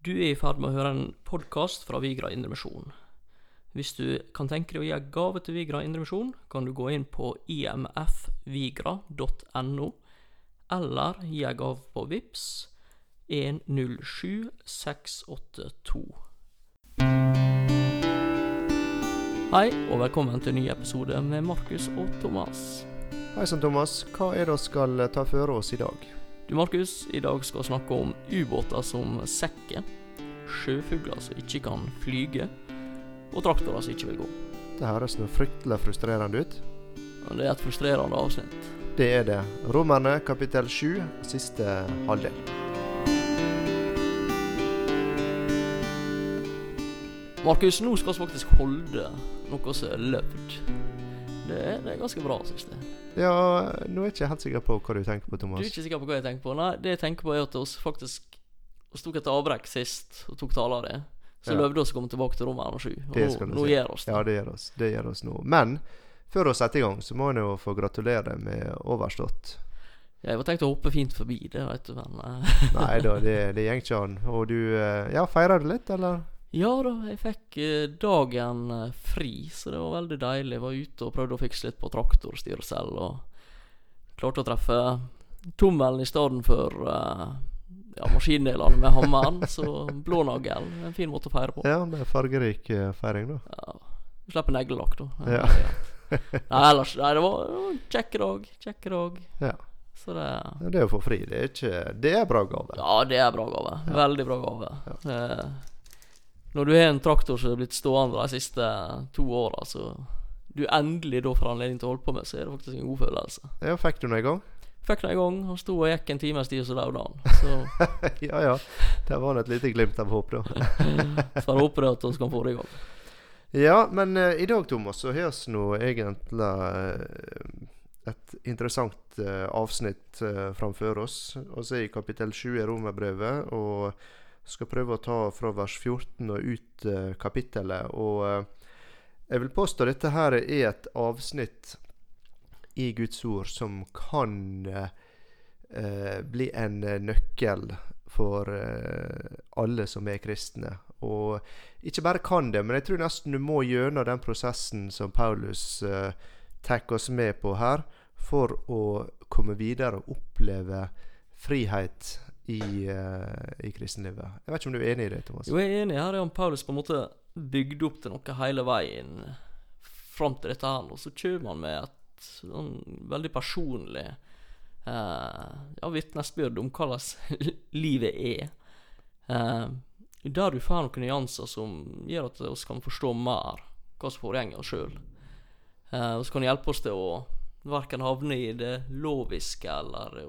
Du er i ferd med å høre en podkast fra Vigra Indremisjon. Hvis du kan tenke deg å gi en gave til Vigra Indremisjon, kan du gå inn på imfvigra.no, eller gi en gave på VIPS 107682. Hei, og velkommen til en ny episode med Markus og Thomas. Hei sann, Thomas. Hva er det vi skal ta for oss i dag? Du, Markus, i dag skal vi snakke om ubåter som sekker, sjøfugler som ikke kan flyge, og traktorer som ikke vil gå. Det høres noe fryktelig frustrerende ut. Ja, Det er et frustrerende avsnitt. Det er det. Romerne kapittel 7, siste halvdel. Markus, nå skal vi faktisk holde noe som er løpt. Det, det er ganske bra, synes jeg. Ja, nå er jeg ikke helt sikker på hva du tenker på, Thomas. Du er ikke sikker på hva jeg tenker på? Nei, det jeg tenker på er at vi faktisk oss tok et avbrekk sist og tok tale av det. Så Ja. vi oss å komme tilbake til Romerne 7. Og Det nå, nå si. gjør oss det. Ja, det gjør oss. Det gjør oss nå. Men før vi setter i gang, så må en jo få gratulere med overstått. Ja, Jeg var tenkt å hoppe fint forbi det, vet du, men eh, Nei da, det, det går ikke an. Og du eh, Ja, feirer du litt, eller? Ja da, jeg fikk eh, dagen eh, fri, så det var veldig deilig. Jeg var ute og prøvde å fikse litt på traktorstyrsel, og klarte å treffe tommelen i stedet for eh, ja, maskindelene med hammeren. Så blånagel en fin måte å feire på. Ja, det er fargerik feiring, da. Ja, Slipper neglelakk, da. Ja. Nei, ellers Nei, det var, en kjekk dag. Kjekk dag. Ja. Så det Ja, Det å få fri, det er ikke Det er bra gave. Ja, det er bra gave. Veldig bra gave. Eh, når du har en traktor som er blitt stående de siste to åra, så du endelig da får anledning til å holde på med, så er det faktisk en god følelse. Ja, fikk du den i gang? Fikk den i gang. Han sto og gikk en times tid, og så daud han. Ja ja. Der var det et lite glimt av håp, da. får håpe det at vi kan få det i gang. Ja, men uh, i dag, Thomas, så har vi nå egentlig uh, et interessant uh, avsnitt uh, framfor oss. Vi er i kapittel 7 i Romerbrevet og skal prøve å ta fra vers 14 og ut uh, kapittelet. Og eh, jeg vil påstå dette her er et avsnitt i Guds ord som kan eh, eh, bli en eh, nøkkel for eh, alle som er kristne. Og ikke bare kan det, men jeg tror nesten du må gjennom den prosessen som Paulus tar oss med på her, for å komme videre og oppleve frihet i, uh, i kristenlivet. Jeg vet ikke om du er enig i det, Thomas? Jo, jeg er enig. Her er han Paulus på en måte bygd opp til noe hele veien fram til dette her. Og så kommer han med et sånn veldig personlig eh, ja, vitnesbyrd om hvordan livet er. Eh, der du får noen nyanser som gjør at vi kan forstå mer hva som foregår sjøl. Eh, og så kan det hjelpe oss til å verken havne i det loviske eller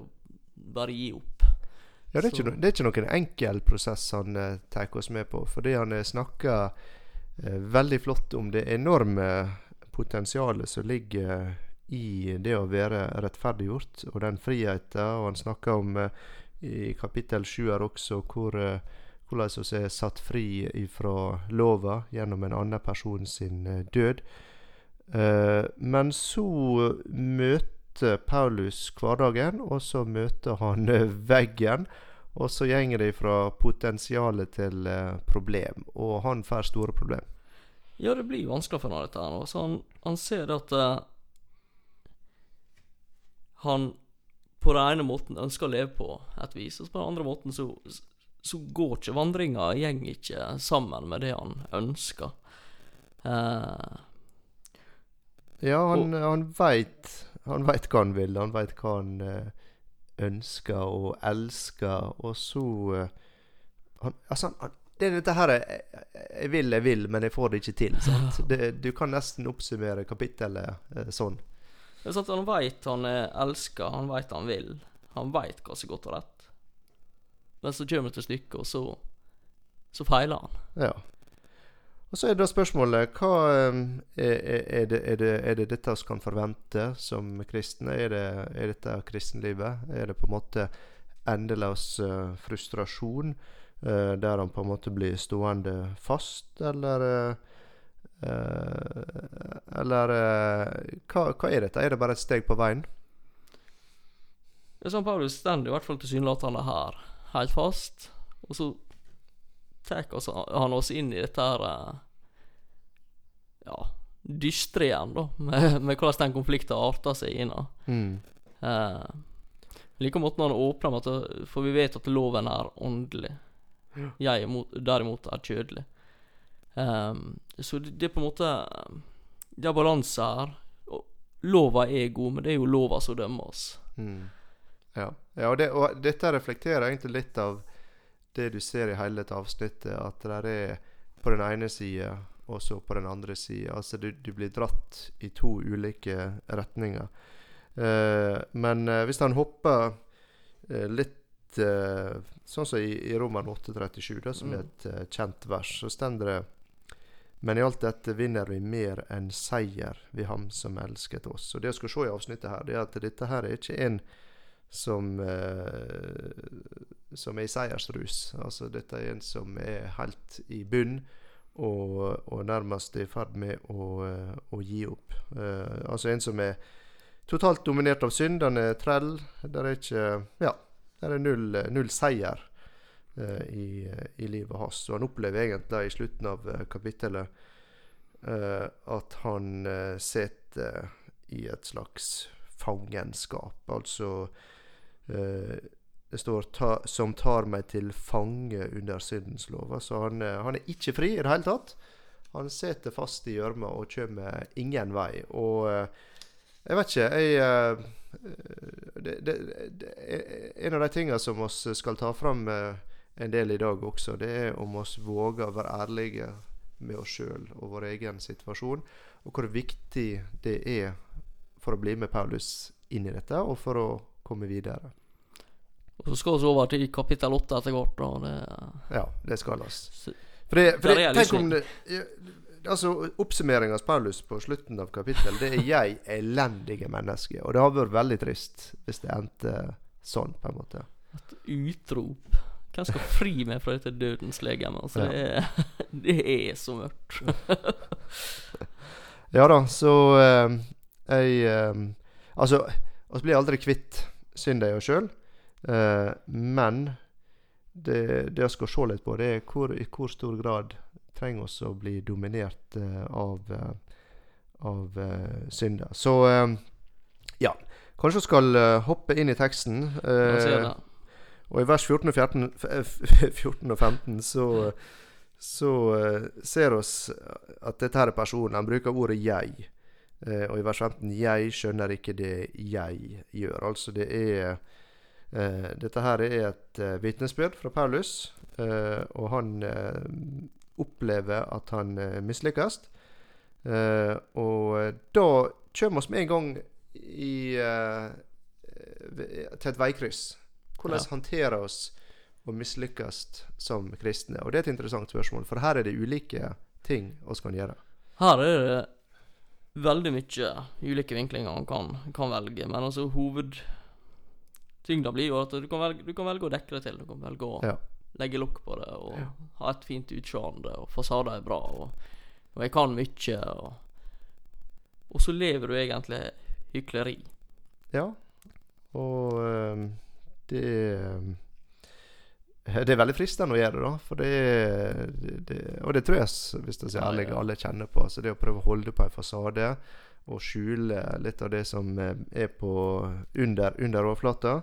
bare gi opp. Ja, det er, ikke, det er ikke noen enkel prosess han uh, tar oss med på. Fordi han uh, snakker eh, veldig flott om det enorme potensialet som ligger i det å være rettferdiggjort, og den friheten. Og han snakker om eh, i kapittel 7 her også hvor, eh, hvordan vi er satt fri fra lova gjennom en annen person sin eh, død. Eh, men så møter Paulus hverdagen, og så møter han eh, veggen. Og så gjenger det fra potensialet til eh, problem, og han får store problem. Ja, det blir vanskelig for han dette her nå. Så han, han ser at uh, han på den ene måten ønsker å leve på et vis, og på den andre måten så, så går ikke vandringa gjeng ikke sammen med det han ønsker. Uh, Ja, han, han veit Han veit hva han vil, han veit hva han eh, ønsker og elsker, og så eh, han, Altså, han, han, det er dette her jeg, jeg vil, jeg vil, men jeg får det ikke til. Sant? Det, du kan nesten oppsummere kapittelet eh, sånn. det er sant, Han veit han er elska, han veit han vil. Han veit hva som er godt og rett. Men så kommer det til stykket, og så så feiler han. Ja. Og så er da spørsmålet hva er, det, er, det, er det dette vi kan forvente som kristne? Er, det, er dette kristenlivet? Er det på en måte endeløs eh, frustrasjon eh, der han på en måte blir stående fast, eller eh, Eller hva, hva er dette? Er det bare et steg på veien? Det er sånn Paulus står i hvert fall tilsynelatende her, helt fast. Og så tar oss, han oss inn i dette her eh, Ja, dystre igjen, da, med, med hvordan den konflikten arter seg inn. Mm. Eh, like måten han åpner med at For vi vet at loven er åndelig. Jeg mot, derimot er kjødelig. Um, så det, det, er på en måte Det er balanse her. Lova er god, men det er jo lova som dømmer oss. Mm. Ja, ja og, det, og, dette reflekterer egentlig litt av det du ser i hele dette avsnittet. At det er på den ene sida og så på den andre sida. Altså du, du, blir dratt i to ulike retninger. Eh, men uh, hvis han hopper eh, litt sånn som i, i Roman 8,37, som mm. er et kjent vers, så stender det men i alt dette vinner vi mer enn seier ved Ham som elsket oss. Og Det jeg skal se i avsnittet, her, det er at dette her er ikke en som, eh, som er i seiersrus. Altså Dette er en som er helt i bunn og, og nærmest i ferd med å, å gi opp. Uh, altså en som er totalt dominert av synd. Han er trell. Det er ikke Ja, det er null, null seier uh, i, i, livet hans. Og han opplever egentlig i slutten av kapittelet uh, at han sitter i et slags fangenskap. Altså Det står ta, 'som tar meg til fange under syndens lov'. Altså han, han er ikke fri i det hele tatt. Han sitter fast i gjørma og kommer ingen vei. Og jeg vet ikke jeg, det, det, det, En av de tingene som vi skal ta fram en del i dag også, det er om oss våger å være ærlige med oss sjøl og vår egen situasjon, og hvor viktig det er for å bli med Paulus inn i dette, og for å komme videre. Og Så skal vi over til kapittel åtte etter hvert. Det, ja, det skal vi. For det, for det, tenk om det altså Oppsummeringa av Paulus på slutten av kapittelet, det er 'jeg elendige menneske'. Og det har vært veldig trist hvis det endte sånn, på en måte. Et utrop. Hvem skal fri meg fra dette dødens legeme? Altså, ja. det, det, er så mørkt. ja da, så eh, jeg eh, Altså, vi blir aldri kvitt synda i oss sjøl, men det, det jeg skal se litt på, det er hvor, i hvor stor grad trenger oss å bli dominert uh, av, av synder. Så ja. Kanskje vi skal hoppe inn i teksten. Og i vers 14 og, 14, 14 og 15 så, så ser oss at dette her er personen. Han bruker ordet 'jeg'. Og i vers 15 'jeg skjønner ikke det jeg gjør'. Altså det er Dette her er et eh, vitnesbyrd fra Paulus, og han opplever at han mislykkes. og da kommer vi med en gang i, til et veikryss. Hvordan ja. håndterer oss å mislykkes som kristne? Og det er et interessant spørsmål, for her er det ulike ting vi kan gjøre. Her er det veldig mye ulike vinklinger man kan, kan velge, men altså hovedtyngda blir jo at du kan, velge, du kan, velge, å dekke det til. Du kan velge å ja. legge lokk på det og ja. ha et fint utseende, og fasader er bra, og, og jeg kan mye, og, og så lever du egentlig hykleri. Ja, og øh, det eh, det er veldig fristende å gjøre det, da. For det, det, og det tror jeg, hvis jeg sier ærlig, alle kjenner på. Så det å prøve å holde på en fasade og skjule litt av det som eh, er på under, under overflata.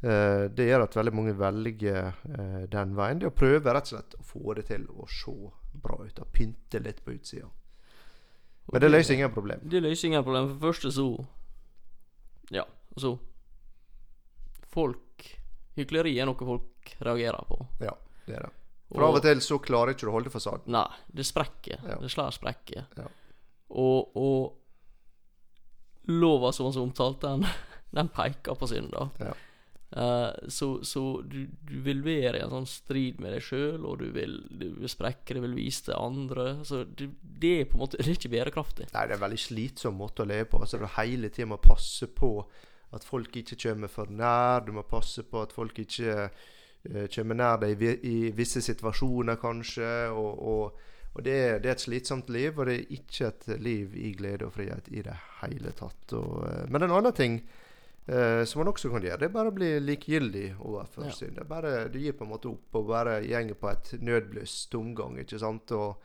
Eh, det gjør at veldig mange velger eh, den veien. Det å prøve rett og slett å få det til å se bra ut. Og pynte litt på utsida. Men det løser ingen problem. Det løser ingen problem. For det første så Ja, så folk Hykleri er noe folk reagerer på. Ja, det er det. For og, av og til så klarer ikke du å holde fasaden. Nei, det sprekker. Ja. Det slår sprekker. Ja. Og, og lova som vi omtalte, den, den peker på synda. Ja. Uh, så, så du, du, vil være i en sånn strid med deg sjøl, og du vil, du vil sprekke, du vil vise til andre. Så det, det, er på en måte Det er ikke bærekraftig. Nei, det er en veldig slitsom måte å leve på. Altså Du hele tida må passe på at folk ikke kommer for nær. Du må passe på at folk ikke uh, kommer nær deg i, i, visse situasjoner, kanskje. Og, og, og det, er, det, er, et slitsomt liv, og det er ikke et liv i glede og frihet i det hele tatt. Og, uh, men en annen ting Eh, som man også kan gjøre. Det er bare å bli likegyldig overfor Ja. synd. Du gir på en måte opp og bare gjenger på et nødbluss tomgang, ikke sant? Og,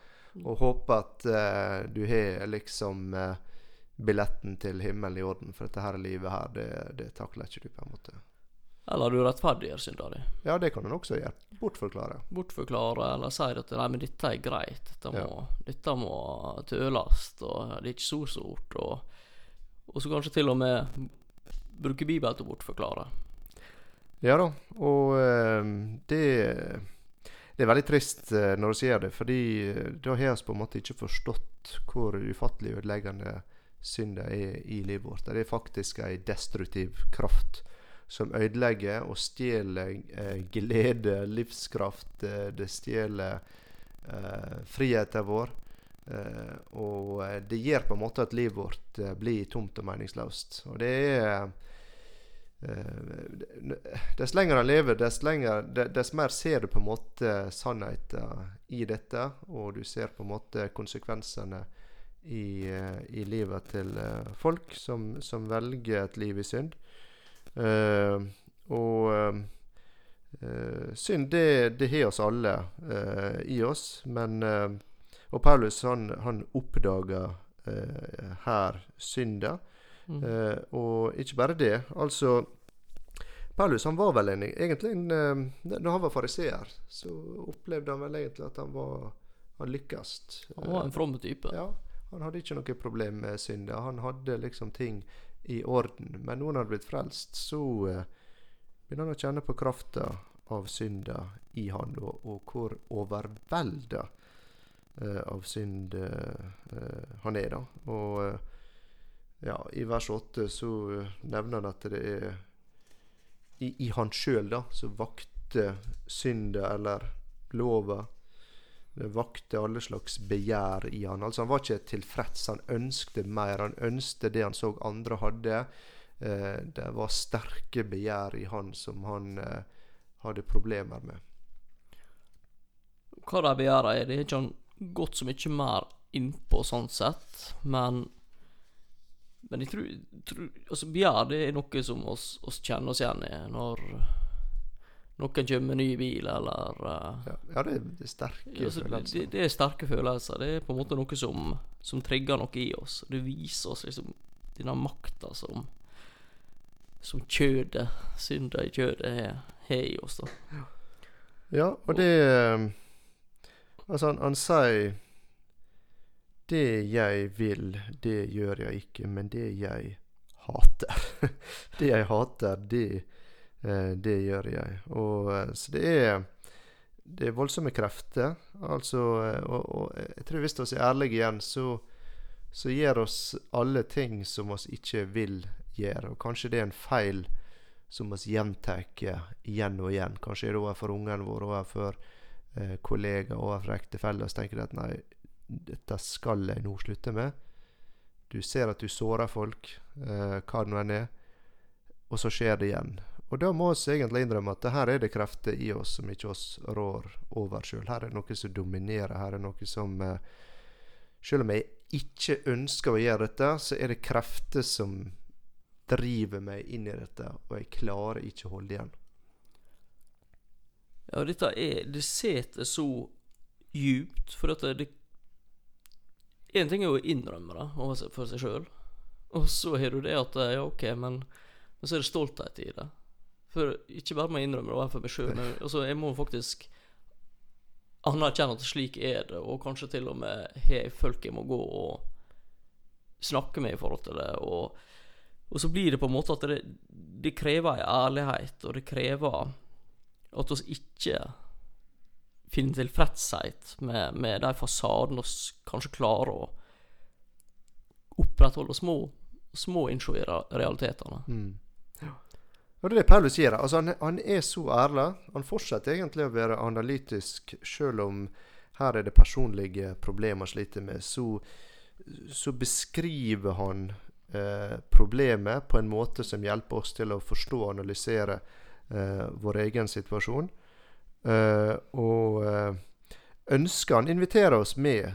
og håper at eh, du har liksom eh, billetten til himmelen i orden. For dette her livet her, det, det takler ikke du, på en måte. Eller du rettferdiggjør synda di. Ja, det kan en også gjøre. Bortforklare. Bortforklare eller si at nei, men dette er greit. Dette må, Ja. dette må tøles, og det er ikke så stort. Og, og så kanskje til og med bruke Bibelen til å bortforklare. Ja da, og øh, det, det er veldig trist eh, når du sier det, fordi eh, da har vi på en måte ikke forstått hvor ufattelig ødeleggende synda er i livet vårt. Det er faktisk ei destruktiv kraft som ødelegger og stjeler eh, glede, livskraft. Eh, det stjeler eh, friheten vår. Eh, og eh, det gjør på en måte at livet vårt eh, blir tomt og meningsløst. Og det er Dess lenger han lever, dess, lenger, dess mer ser du på en måte sannheten i dette. Og du ser på en måte konsekvensene i, i livet til folk som, som velger et liv i synd. Eh, og eh, synd, det, det har oss alle eh, i oss. Men eh, Og Paulus han, han oppdager eh, her synda. Mm. Eh, og ikke bare det. Altså Paulus han var vel en, egentlig en Når han var fariseer, så opplevde han vel egentlig at han var Han lykkes. Han var en from type. Ja, Han hadde ikke noe problem med synda. Han hadde liksom ting i orden. Men når han har blitt frelst, så eh, begynner han å kjenne på krafta av synda i han, og, og hvor overvelda eh, av synd eh, eh, han er, da. Og eh, ja, i vers 8 så nevner han at det er i, i han sjøl, da, så vakte synda eller lova det vakte alle slags begjær i han. Altså Han var ikke tilfreds. Han ønskte mer. Han ønskte det han så andre hadde. Eh, det var sterke begjær i han som han eh, hadde problemer med. Hva de begjæra er, det er ikke han gått så mye mer innpå sånn sett, men Men jeg tror, tror Altså, begjær det er noe som oss, oss kjenner oss igjen i når noen kommer med ny bil, eller uh, Ja, det, det er sterke altså, følelser. det er sterke følelser. Det er på en måte noe som, som trigger noe i oss. Det viser oss liksom denne makta som Som kjødet, synda i kjødet, har- i oss. da Ja, og det eh, Altså, han, han sier Det jeg vil, det gjør jeg ikke, men det jeg hater Det jeg hater, det, det gjør jeg. Og eh, Så det er Det er voldsomme krefter. Altså eh, Og, og jeg tror hvis vi er ærlige igjen, så så gjør oss alle ting som oss ikke vil gjøre. Og kanskje det er en feil som oss gjentar igjen og igjen. Kanskje er det overfor ungene våre, overfor eh, kollegaer, overfor ektefeller. Så tenker de at nei, dette skal jeg nå slutte med. Du ser at du sårer folk, eh, hva det nå enn er, og så skjer det igjen. Og da må vi egentlig innrømme at her er det krefter i oss som ikke oss rår over sjøl. Her er det noe som dominerer. Her er det noe som Sjøl Selv om jeg ikke ønsker å gjøre dette, så er det krefter som driver meg inn i dette, og jeg klarer ikke å holde igjen. Ja, dette er Det sitter så djupt, for at det En ting er jo å innrømme det over for seg sjøl, og så har du det at ja, OK, men, men så er det stolthet i det. For ikke bare må jeg innrømme det overfor meg sjøl, men altså, jeg må faktisk anerkjenne at slik er det, og kanskje til og med har folk jeg må gå og snakke med i forhold til det, og, og så blir det på en måte at det, det krever en ærlighet, og det krever at vi ikke finner tilfredshet med, med de fasadene vi kanskje klarer å opprettholde små, små innsjå i realitetene. Mm. Og det er det Paulus sier. Altså han, han er så ærlig. Han fortsetter egentlig å være analytisk, selv om her er det personlige problemer han sliter med. Så, så beskriver han eh, problemet på en måte som hjelper oss til å forstå og analysere eh, vår egen situasjon. Eh, og eh, ønsker Han inviterer oss med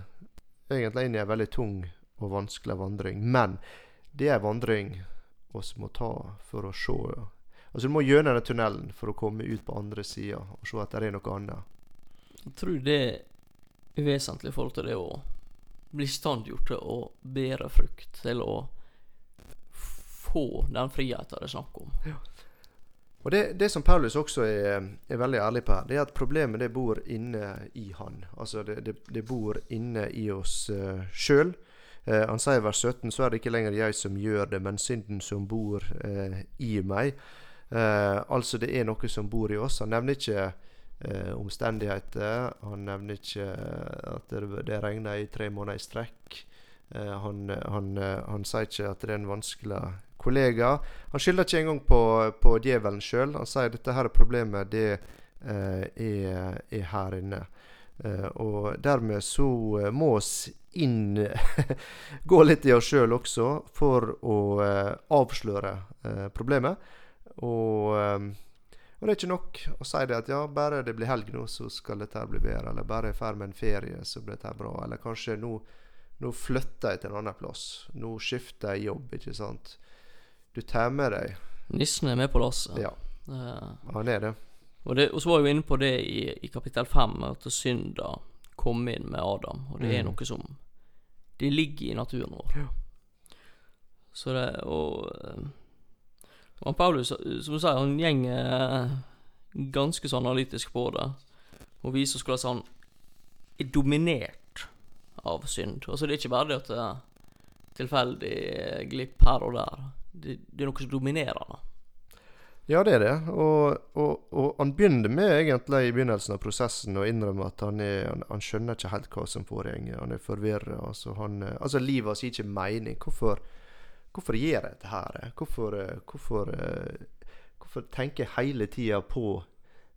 egentlig inn i en veldig tung og vanskelig vandring. Men det er en vandring oss må ta for å se Altså Du må gjennom den tunnelen for å komme ut på andre sida og se at det er noe annet. Jeg tror det er vesentlig i forhold til det å bli standgjort stand gjort til å bære frukt, til å få den friheten det er snakk om. Og det, det som Paulus også er, er, veldig ærlig på her, det er at problemet det bor inne i han. Altså det, det, det bor inne i oss uh, sjøl. Uh, han sier i vers 17 så er det ikke lenger jeg som gjør det, men synden som bor uh, i meg. Uh, altså det er noe som bor i oss. Han nevner ikke omstendigheter. Han nevner ikke at det, det regner i tre måneder i strekk. Han, han, han, sier ikke at det er en vanskelig kollega. Han skylder ikke engang på, på djevelen sjøl. Han sier dette her problemet det eh, er, er, her inne. Eh, og dermed så eh, må oss inn Gå litt i oss sjøl også for å eh, avsløre eh, problemet. Og, eh, og, det er ikke nok å si det at ja, bare det blir helg nå, så skal dette bli bedre. Eller bare jeg ferdig med en ferie, så blir dette bra. Eller kanskje nå, nå flytter jeg til en annen plass. Nå skifter jeg jobb, ikke sant. Du tar med deg Nissen er med på lasset. Ja. Uh, han er det. Og, det, og så var jo inne på det i, i kapittel fem, at synda kom inn med Adam. Og det mm. er noe som Det ligger i naturen vår. Ja. Så det Og, eh, og Paulus, som du sier, han gjenger ganske så analytisk på det. Og viser hvordan han er dominert av synd. Altså Det er ikke bare det at det er tilfeldig glipp her og der det, det, er noe som dominerer han. Ja, det er det. Og, og, og, han begynner med egentlig i begynnelsen av prosessen å innrømme at han, er, han, han skjønner ikke helt hva som foregår. Han er forvirra. Altså, altså, livet hans gir ikke mening. Hvorfor, hvorfor gjør jeg dette her? Hvorfor, hvorfor, hvorfor tenker jeg hele tida på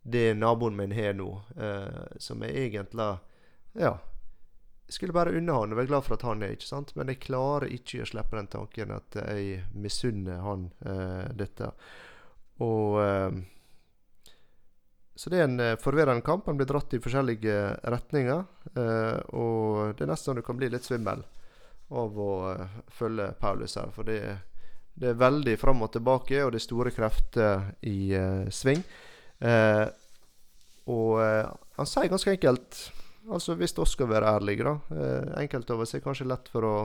det naboen min har nå, eh, som er egentlig Ja, jeg skulle bare unne han og være glad for at han er, ikke sant? Men jeg klarer ikke å slippe den tanken at jeg misunner han uh, dette. Og uh, Så det er en eh, forvirrende kamp. Han blir dratt i forskjellige retninger. Eh, og det er nesten sånn du kan bli litt svimmel av å eh, følge Paulus her. For det, det, er veldig fram og tilbake, og det er store krefter i uh, sving. og han sier ganske enkelt Altså Hvis vi skal være ærlige, da. Enkelte av oss er kanskje lett for å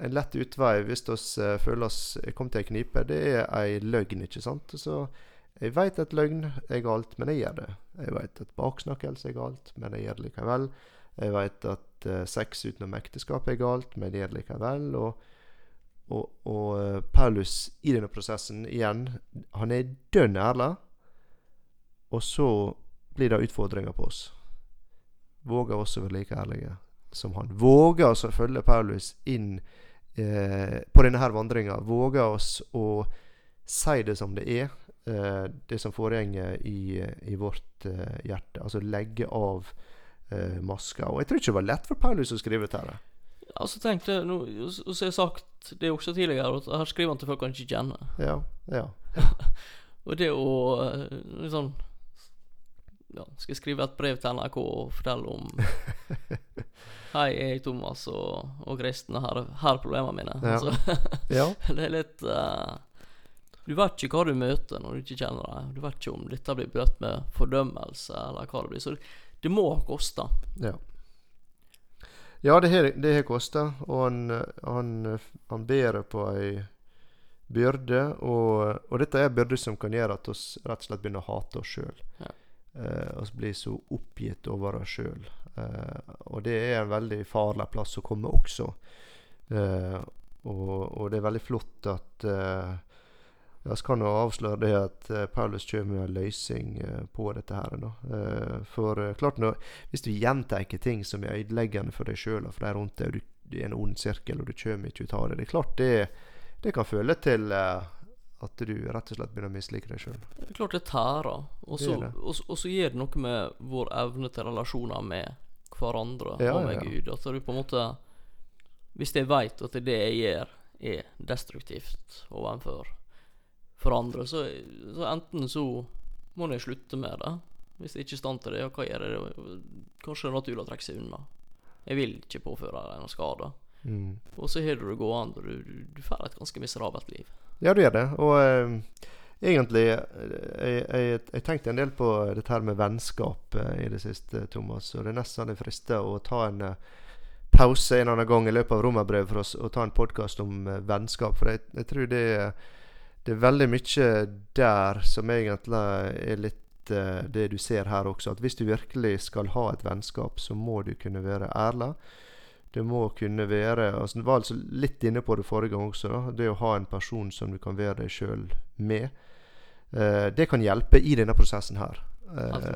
En lett utvei hvis vi føler oss kommet til ei knipe, det er ei løgn, ikke sant. Så jeg veit at løgn er galt, men jeg gjør det. Jeg veit at baksnakkelse er galt, men jeg gjør det likevel. Jeg veit at uh, sex utenom ekteskap er galt, men det er det likevel. Og, og, og uh, Paulus i denne prosessen, igjen, han er dønn ærlig. Og så blir det utfordringer på oss våger også å være like ærlige som han. Våger oss å følge Paulus inn eh, på denne her vandringa. Våger oss å si det som det er, eh, det som foregår i, i vårt eh, hjerte. Altså legge av eh, maska. Og jeg tror ikke det var lett for Paulus å skrive dette. Altså tenk det, nå, så har jeg sagt det også tidligere, at her skriver han til folk han ikke kjenner. Ja, ja. og det å liksom ja, skal jeg skrive et brev til NRK og fortelle om Hei, jeg er Thomas og, og Kristen, og her, her er problemene mine. Ja. Altså, det er litt uh, Du vet ikke hva du møter når du ikke kjenner deg. Du vet ikke om dette blir bløtt med fordømmelse, eller hva det blir. Så det, må ha kosta. Ja. Ja, det har, det har kosta, og han, han, han bærer på ei byrde. Og, og dette er byrde som kan gjøre at vi rett og slett begynner å hate oss sjøl. Ja. Eh, og blir så oppgitt over oss sjøl. Eh, og det er en veldig farlig plass å komme også. Eh, og, og, det er veldig flott at eh, Vi kan jo avsløre det at eh, Paulus kommer med en løsning eh, på dette. her da. for klart når, Hvis du gjentar ting som er ødeleggende for deg sjøl og for de rundt deg, og du, er en ond sirkel, og du kommer ikke ut av det Det er klart det, det kan føle til at du rett og slett begynner å mislike deg sjøl. Klart det tærer. Og så gir det noe med vår evne til relasjoner med hverandre ja, og med ja. Gud. At du på en måte Hvis jeg veit at det jeg gjør, er destruktivt overfor for andre, så, så, enten så må en slutte med det. Hvis jeg ikke er i stand til det, ja, hva gjør jeg? Kanskje det er naturlig å trekke seg unna. Jeg vil ikke påføre deg noen skade. Mm. Og så har du det gående, og du, du, får et ganske miserabelt liv. Ja, du gjør det. Og eh, egentlig Jeg, jeg, jeg tenkte en del på dette her med vennskap eh, i det siste, Thomas. Og det er nesten det frister å ta en eh, pause en annen gang i løpet av Romerbrevet for oss å ta en podkast om eh, vennskap. For jeg, jeg tror det, det er veldig mye der som egentlig er litt uh, det du ser her også. At hvis du virkelig skal ha et vennskap, så må du kunne være ærlig. Det må kunne være altså, Du var altså litt inne på det forrige gang også. Da, det å ha en person som du kan være deg sjøl med. Uh, det kan hjelpe i denne prosessen her. Eh,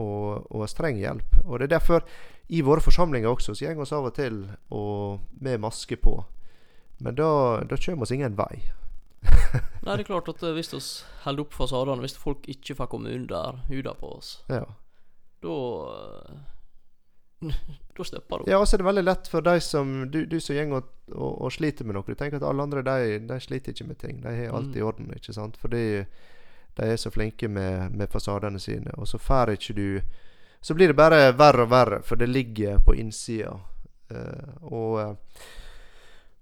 og, og streng hjelp. Og det er derfor i våre forsamlinger også så går vi av og til og med maske på. Men da, da kommer vi ingen vei. Nei, det er klart at eh, hvis vi holder opp fasadene, hvis folk ikke får komme under huda på oss, Ja. da eh, Da stopper det ja, og så er det veldig lett for de som du, du som går og, og, og sliter med noe. Du tenker at alle andre de, de sliter ikke med ting. De har alt i Mm. orden. ikke sant? Fordi de er så flinke med, med fasadene sine. Og så får ikke du Så blir det bare verre og verre, for det ligger på innsida. Uh, og, eh,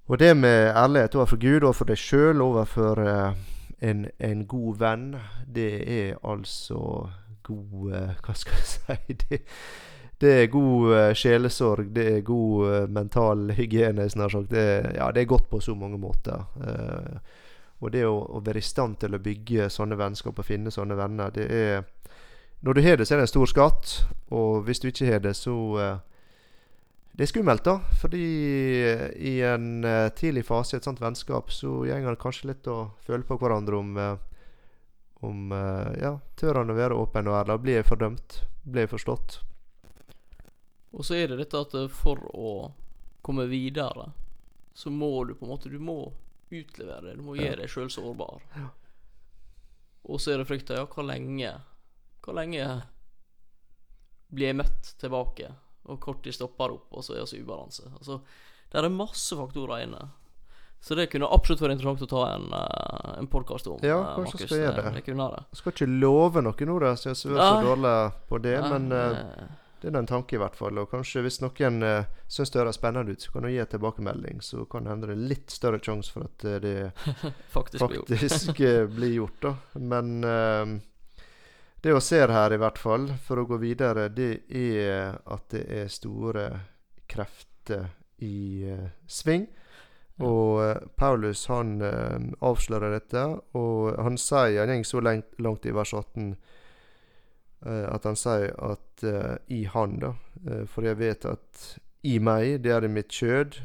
og det med ærlighet overfor Gud, overfor deg sjøl, overfor eh, en, en god venn, det er altså god eh, Hva skal jeg si? Det, det er god eh, sjelesorg, det er god mental hygiene, snart sagt. Det, ja, det er godt på så mange måter. Og det å, å være i stand til å bygge sånne vennskap og finne sånne venner, det er Når du har det, så er det en stor skatt. Og hvis du ikke har det, så Det er skummelt, da. Fordi eh, i en eh, tidlig fase i et sånt vennskap, så går det kanskje litt å føle på hverandre om eh, om Ja, tør han å være åpen og ærlig? Blir jeg fordømt? Blir jeg forstått? Og så er det dette at for å komme videre, så må du på en måte Du må utlevere. Du må Ja. gjøre deg sjøl sårbar. Ja. Og så er det frykta, ja, hvor lenge Hvor lenge blir jeg møtt tilbake? Og kort de stopper opp, og så er vi ubalanse. Altså, det er masse faktorer inne. Så det kunne absolutt vært interessant å ta en, uh, en podkast om. Ja, eh, kanskje Markus. skal jeg gjøre det. Jeg. Jeg skal ikke love noe nå, da, så jeg er så dårlig på det. Nei, men eh, eh, det er en tanke, i hvert fall. Og kanskje hvis noen uh, syns det høres spennende ut, så kan du gi en tilbakemelding. Så kan det hende det er litt større sjanse for at eh, det faktisk blir gjort. eh, blir gjort. Men eh, det vi ser her, i hvert fall, for å gå videre, det er at det er store krefter i uh, sving. Og uh, Paulus han uh, avslører dette, og han sier Han går så langt, langt i vers 18 eh, at han sier at i han, da For jeg vet at i meg, det er i mitt kjød,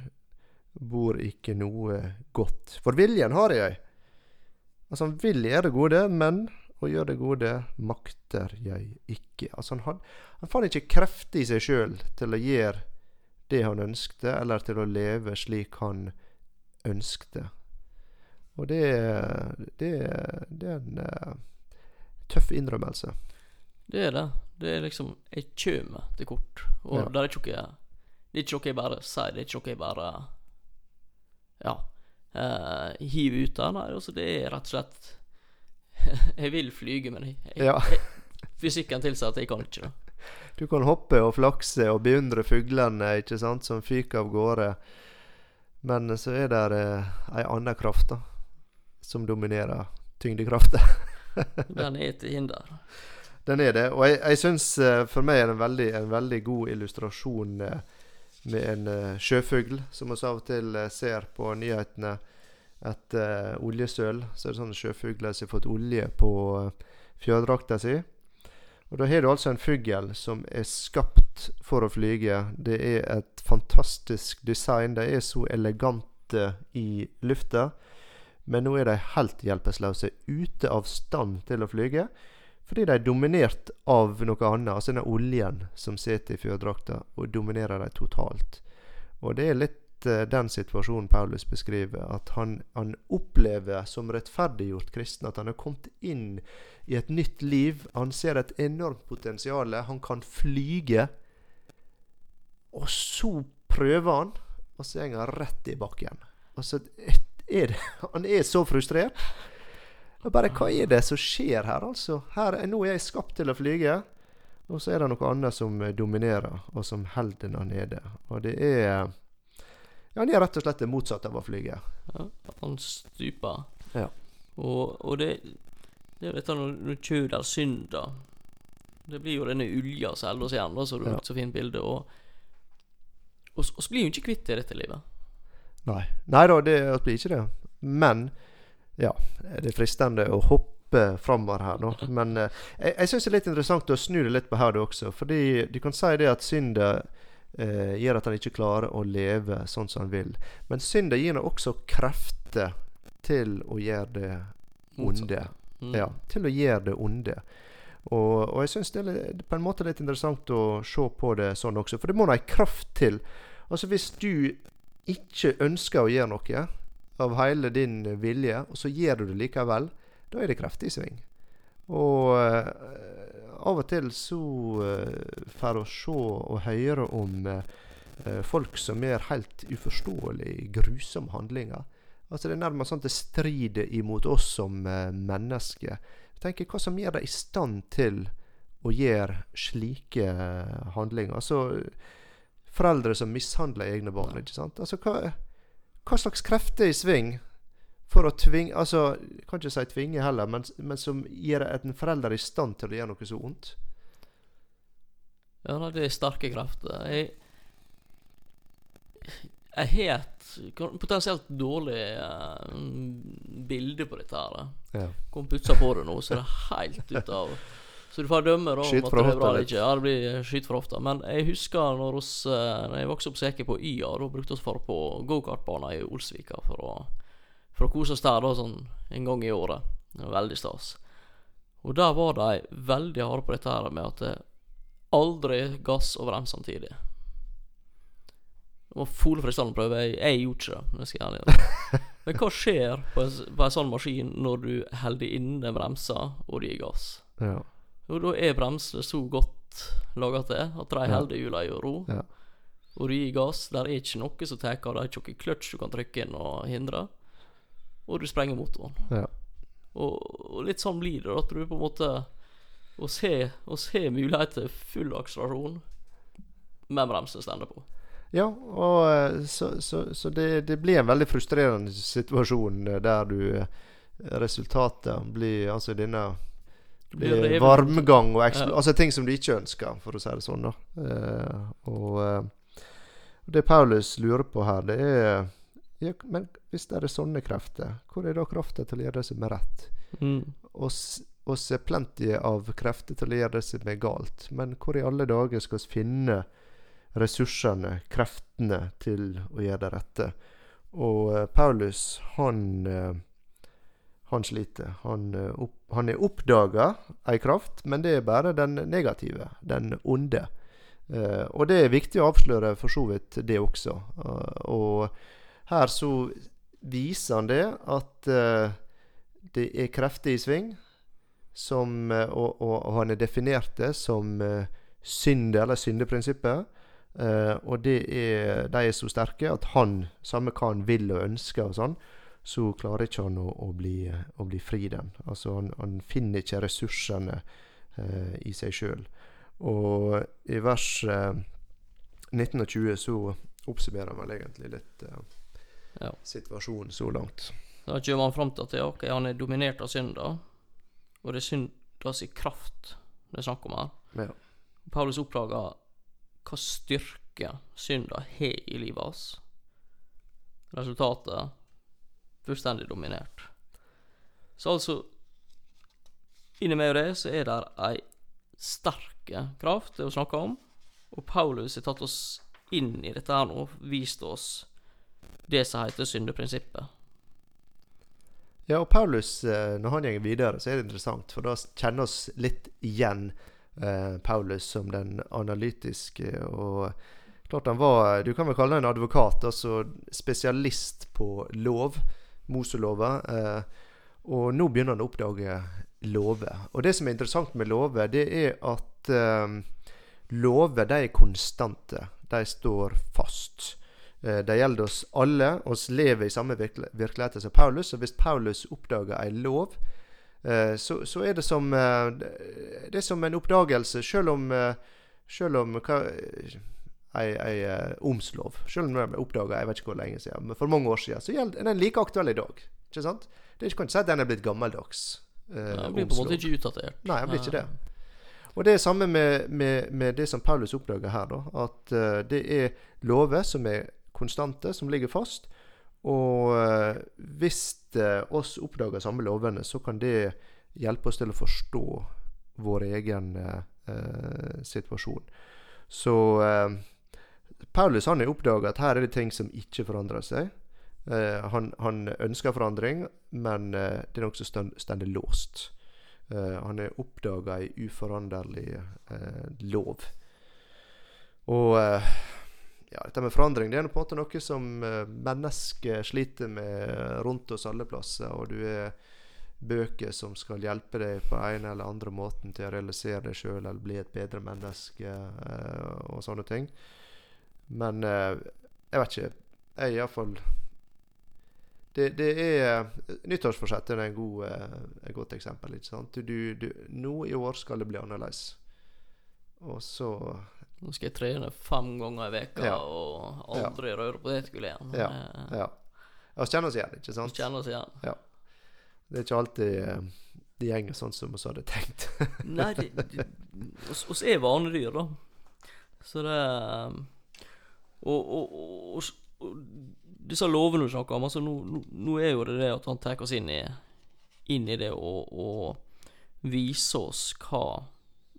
bor ikke noe godt. For viljen har jeg. Altså, han vil gjøre det gode, men å gjøre det gode makter jeg ikke. Altså, han, han fant ikke krefter i seg sjøl til å gjøre det han ønskte, eller til å leve slik han ønskte. Og det, det, det er en uh, tøff innrømmelse. Det er det. Det er liksom Jeg kjem til kort. Og Ja. det er ikke noe Det er ikke noe jeg bare sier. Det er ikke noe jeg bare Ja. Uh, hiver ut der. Nei, altså det er rett og slett Jeg vil flyge, men jeg, jeg, Ja. jeg, fysikken tilsa at jeg kan ikke det. Du kan hoppe og flakse og beundre fuglene ikke sant, som fyker av gårde. Men så er det eh, ei anna kraft da, som dominerer tyngdekrafta. Den er til hinder. Den er det. Og jeg, jeg syns eh, for meg er det en veldig, en veldig god illustrasjon eh, med en eh, sjøfugl, som vi av og til ser på nyhetene etter uh, oljesøl. Så er det sånne sjøfugler som har fått olje på uh, fjørdrakta si. Og da har du altså en fugl som er skapt for å flyge. Det er et fantastisk design. De er så elegante i lufta. Men nå er de helt hjelpeløse, ute av stand til å flyge. Fordi de er dominert av noe annet, altså denne oljen som sitter i fjørdrakta, og dominerer dem totalt. Og det er litt eh, den situasjonen Paulus beskriver, at han, han opplever som rettferdiggjort kristen at han har kommet inn i et nytt liv. Han ser et enormt potensial. Han kan flyge. Og så prøver han, og så går han rett i bakken. Og så er det, han er så frustrert. Og bare hva er det som skjer her, altså? Her, nå er jeg skapt til å flyge, og så er det noe annet som dominerer, og som holder den nede. Og det er Ja, han er rett og slett det motsatte av å flyge. Ja, han stuper. Ja. Og, og det, det er dette når, når kjød eller da. Det blir jo denne ulja som holder oss igjen, da, så du Ja. så fint bilde. Og og og så blir jo ikke kvitt det i dette livet. Nei. Nei da, det blir ikke det. Men ja, det er fristende å hoppe framover her nå. Men eh, jeg, jeg syns det er litt interessant å snu det litt på her du også. Fordi du kan si det at syndet eh, gjør at han ikke klarer å leve sånn som han vil. Men syndet gir ham også krefter til å gjøre det onde. Mm. Ja, til å gjøre det onde. Og, og jeg syns det er på en måte litt interessant å se på det sånn også, for det må da ei kraft til. Altså Hvis du ikke ønsker å gjøre noe av hele din vilje, og så gjør du det likevel, da er det kreft i sving. Og eh, av og til så uh, får vi se og høre om eh, folk som gjør helt uforståelig grusomme handlinger. Altså Det er nærmest sånn at det strider imot oss som eh, mennesker. Jeg tenker Hva som gjør deg i stand til å gjøre slike handlinger? Altså Foreldre som mishandler egne barn. ikke sant? Altså Hva, hva slags krefter i sving for å tvinge Altså, jeg kan ikke si tvinge heller, men, men som gjør en forelder i stand til å gjøre noe så vondt? Ja, det er sterke krefter. Jeg Jeg har et potensielt dårlig uh, bilde på dette her. Ja. Kom putsa på det nå, så det er helt ut av Så du får dømme da om at det er bra eller ikke. Ja, det blir skyt for ofte. Men jeg husker når, oss, eh, når jeg vokste opp Seke på YA, da brukte vi å fare på gokartbanen i Olsvika for å, for å kose oss der da, sånn en gang i året. Det var veldig stas. Og der var de veldig harde på dette her med at det aldri gass og brems samtidig. Det var folefristende å prøve. Jeg, jeg gjorde ikke det. Det skal jeg ærlig. Men hva skjer på en, sånn maskin når du holder inne bremser og du gir gass? Ja. Jo, da er bremsene så godt laga til at de holder hjula i ro. Ja. Og du gir gass. Der er ikke noe som tar av. Det ikke noe kløtsj du kan trykke inn og hindre. Og du sprenger motoren. Ja. Og, og litt sånn blir det. At du på en måte Å se, å se mulighet til full akselerasjon, Med bremsen stender på. Ja, og eh, så, så, så det, det blir en veldig frustrerende situasjon eh, der du eh, Resultatet blir altså denne Blir blir varmgang og Ja. Altså ting som du ikke ønsker, for å si det sånn. da Eh, Og det Paulus lurer på her, det er ja, Men hvis det er sånne krefter, hvor er da krafta til å gjøre det som er rett? Mm. oss, oss er plenty av krefter til å gjøre det som er galt. Men hvor i alle dager skal vi finne ressursene, kreftene, til å gjøre det rette? Og uh, Paulus, han uh, han sliter. Han, eh, opp, han er oppdaga ei kraft, men det er bare den negative, den onde. Eh, og det er viktig å avsløre for så vidt det også. Eh, og her så viser han det at uh, det er krefter i sving, som, eh, og, og, og han er definert det som uh, synde, eller syndeprinsippet. Uh, og er, de er så sterke at han, samme hva han vil og ønsker og sånn, så klarer ikke han å, å, bli, å bli fri den. Altså han, han finner ikke ressursene uh, i seg sjøl. Og i vers uh, 19 og 20 så oppsummerer han vel egentlig litt eh, Ja. situasjonen så langt. Da kommer han fram til at ja, ok, han er dominert av synda, og det er syndas kraft det er snakk om her. Ja. Paulus oppdager hva styrke synda har i livet hans. Resultatet fullstendig dominert. Så altså Inni med det så er det ei sterk kraft det å snakke om, og Paulus har tatt oss inn i dette her nå, vist oss det som heter syndeprinsippet. Ja, og Paulus, eh, når han går videre, så er det interessant, for da kjenner oss litt igjen eh, Paulus som den analytiske og Klart han var Du kan vel kalle han en advokat, altså spesialist på lov, Moselova. Eh, og nå begynner han å oppdage lover. Og det som er interessant med lover, det er at eh, lover de er konstante. De står fast. Eh, Det gjelder oss alle. oss lever i samme virkelighet som Paulus. Og hvis Paulus oppdager en lov, eh, så, så er det som eh, Det er som en oppdagelse, selv om, selv om hva, ei, ei omslov. Selv om den ble oppdaga jeg vet ikke hvor lenge siden, men for mange år siden, så gjelder den like aktuell i dag. Ikke sant? Det kan ikke si at den er blitt gammeldags. Eh, den blir på en måte ikke utdatert. Nei, den blir ikke det. Og det er samme med, med, med det som Paulus oppdager her, da. At det er lover som er konstante, som ligger fast. Og uh, hvis uh, oss oppdager samme lovene, så kan det hjelpe oss til å forstå vår egen situasjon. Så Paulus han har oppdaga at her er det ting som ikke forandrer seg. Eh, han, han, ønsker forandring, men uh, det er noe som står låst. Han har oppdaga ei uforanderlig lov. Og ja, dette med forandring det er på en måte noe som mennesker sliter med rundt oss alle plasser. Og du er bøker som skal hjelpe deg på en eller andre måten til å realisere deg sjøl eller bli et bedre menneske og sånne ting. Men eh, jeg vet ikke. Jeg iallfall det, det er Nyttårsforsettet er en god, eh, et godt eksempel. ikke sant? Du, du, nå i år skal det bli annerledes. Og så Nå skal jeg trene fem ganger i veka ja. og aldri ja. røre potetgull igjen. Ja. ja. Vi kjenner oss igjen, ikke sant? Kjenner oss igjen. Ja. Det er ikke alltid uh, det gjenger sånn som vi hadde tenkt. Nei, det, oss er vanedyr, da. Så det um, og, og, og, og disse lovene du snakker om, altså nå, nå, er jo det det at han tar oss inn i, inn i det og, og viser oss hva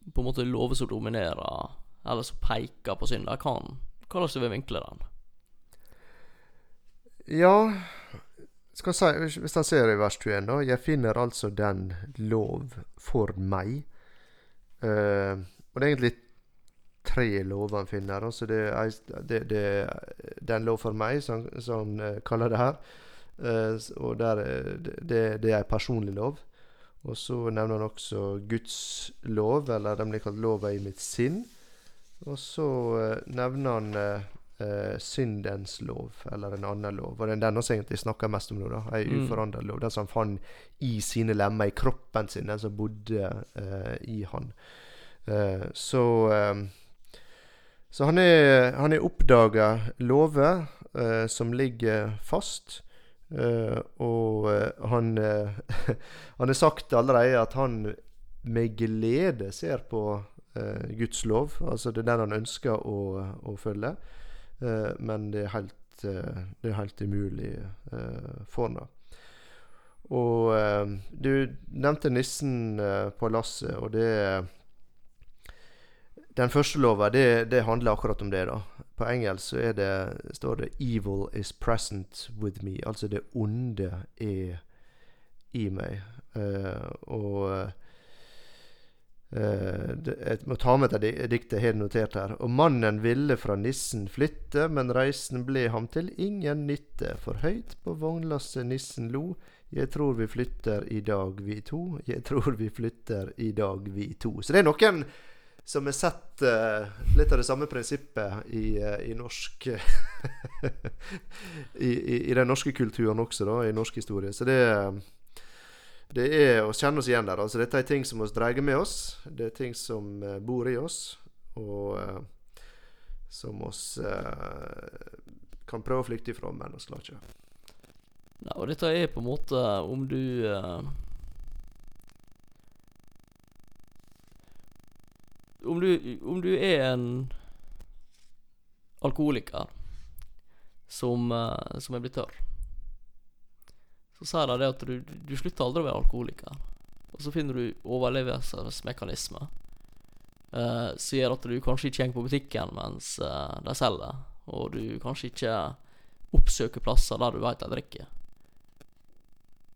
på en måte lover som dominerer, eller som peker på synd. Hvordan kan vi vinkle den? Ja si, Hvis han ser i vers 21, da. Jeg finner altså den lov for meg. Uh, og det er egentlig tre lover han finner. Altså det, er den lov for meg, som, han kaller det her. Uh, og der, det, det er en personlig lov. Og så nevner han også Guds lov, eller den blir kalt lova i mitt sinn. Og så uh, nevner han uh, syndens lov, eller en annen lov. Og det er den vi egentlig snakker mest om nå. da, Ei mm. uforandret lov. Den som han fant i sine lemmer, i kroppen sin, den som bodde i han. så så han er, han er oppdaga lover eh, som ligger fast. Eh, og eh, han Han har sagt allerede at han med glede ser på eh, Guds lov. Altså det er den han ønsker å, å følge. Eh, men det er helt, eh, det er helt umulig for ham. Og du nevnte nissen på lasset, og det den første lova, det, det, handler akkurat om det, da. På engelsk så det, står det 'Evil is present with me'. Altså det onde er i meg. Og Jeg må ta med et diktet jeg har notert her. Og mannen ville fra nissen flytte, men reisen ble ham til ingen nytte. For høyt på vognlasset nissen lo. Jeg tror vi flytter i dag, vi to. Jeg tror vi flytter i dag, vi to. Så det er noen som har sett uh, litt av det samme prinsippet i, uh, i norsk I, i, i, den norske kulturen også, da, i norsk historie. Så det, det er å kjenne oss igjen der. Altså, dette er ting som vi dreier med oss. Det er ting som uh, bor i oss, og som oss kan prøve å flykte ifra, men vi klarer ikke. Ja, og dette er på en måte om du om du, om du er en alkoholiker som, uh, som er blitt tørr, så sier de det at du, du slutter aldri å være alkoholiker. Og så finner du overlevelsesmekanismer uh, som gjør at du kanskje ikke går på butikken mens uh, de selger, og du kanskje ikke oppsøker plasser der du vet de drikker.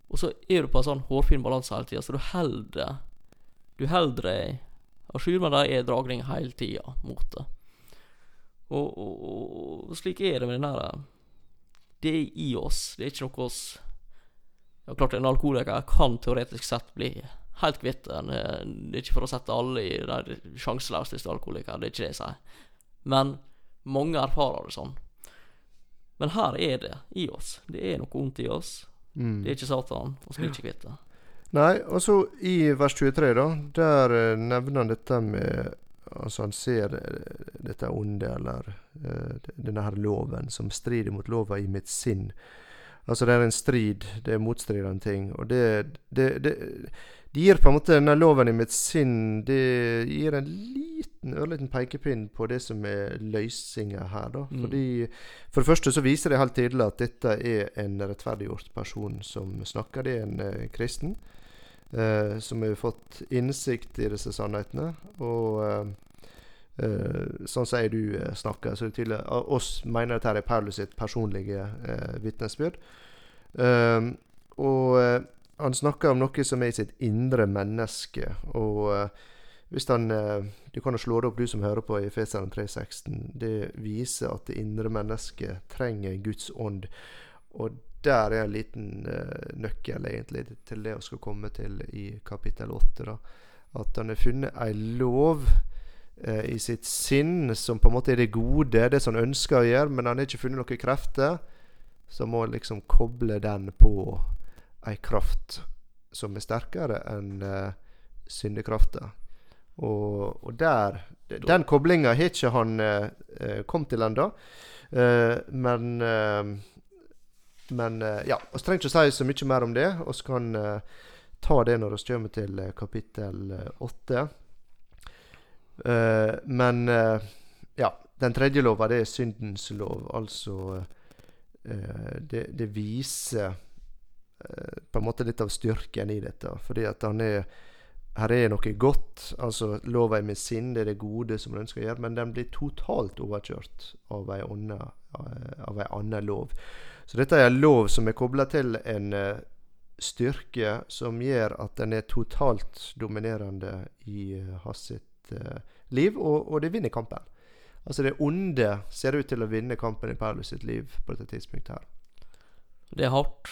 Og så er du på en sånn hårfin balanse hele tida, så du holder Du holder deg synes det er dragning hele tida mot det. Og, og, og, slik er det med den der Det er i oss. Det er ikke noe oss Ja, klart en alkoholiker kan teoretisk sett bli helt kvitt den. Det er ikke for å sette alle i den sjanseløseste alkoholikeren, det er ikke det jeg sier. Men mange erfarer det sånn. Men her er det i oss. Det er noe vondt i oss. Mm. Det er ikke Satan, Vi blir ikke kvitt det. Nei, og så i vers 23, da, der eh, nevner han dette med Altså, han ser eh, dette onde, eller uh, denne her loven, som strider mot lova i mitt sinn. Altså, det er en strid. Det er motstridende ting. Og det, det, det det gir på en måte denne loven i mitt sinn Det gir en liten ørliten pekepinn på det som er løsninga her. da. Mm. Fordi For det første så viser det helt tydelig at dette er en rettferdiggjort person som snakker. Det er en eh, kristen eh, som har fått innsikt i disse sannhetene. Og eh, sånn som jeg du eh, snakker, så er tydelig at oss mener dette er Paulus sitt personlige eh, vitnesbyrd. Eh, og han snakker om noe som er i sitt indre menneske. Og hvis han Du kan jo slå det opp, du som hører på i Feseren 3.16. Det viser at det indre mennesket trenger Guds ånd. Og der er en liten nøkkel, egentlig, til det vi skal komme til i kapittel 8. Da. At han har funnet ei lov i sitt sinn som på en måte er det gode, det som han ønsker å gjøre, men han har ikke funnet noen krefter. Så må han liksom koble den på ei kraft som er sterkere enn uh, syndekrafta. Og, og der Den koblinga har ikke han uh, kommet til ennå. Uh, men Men ja, vi trenger ikke si så mye mer om det. Vi kan ta det når vi kommer til kapittel åtte. Men ja, den tredje lova, det er syndens lov. Altså det, det viser Eh, på en måte litt av styrken i dette. Fordi at han er her er noe godt. altså Lova er med sinn, det er det gode som den ønsker å gjøre, men den blir totalt overkjørt av ei annen lov. Så dette er en lov som er kobla til en styrke som gjør at den er totalt dominerende i hans sitt uh, liv, og, og det vinner kampen. Altså det onde ser ut til å vinne kampen i Paulus sitt liv på dette tidspunktet her. Det er hardt.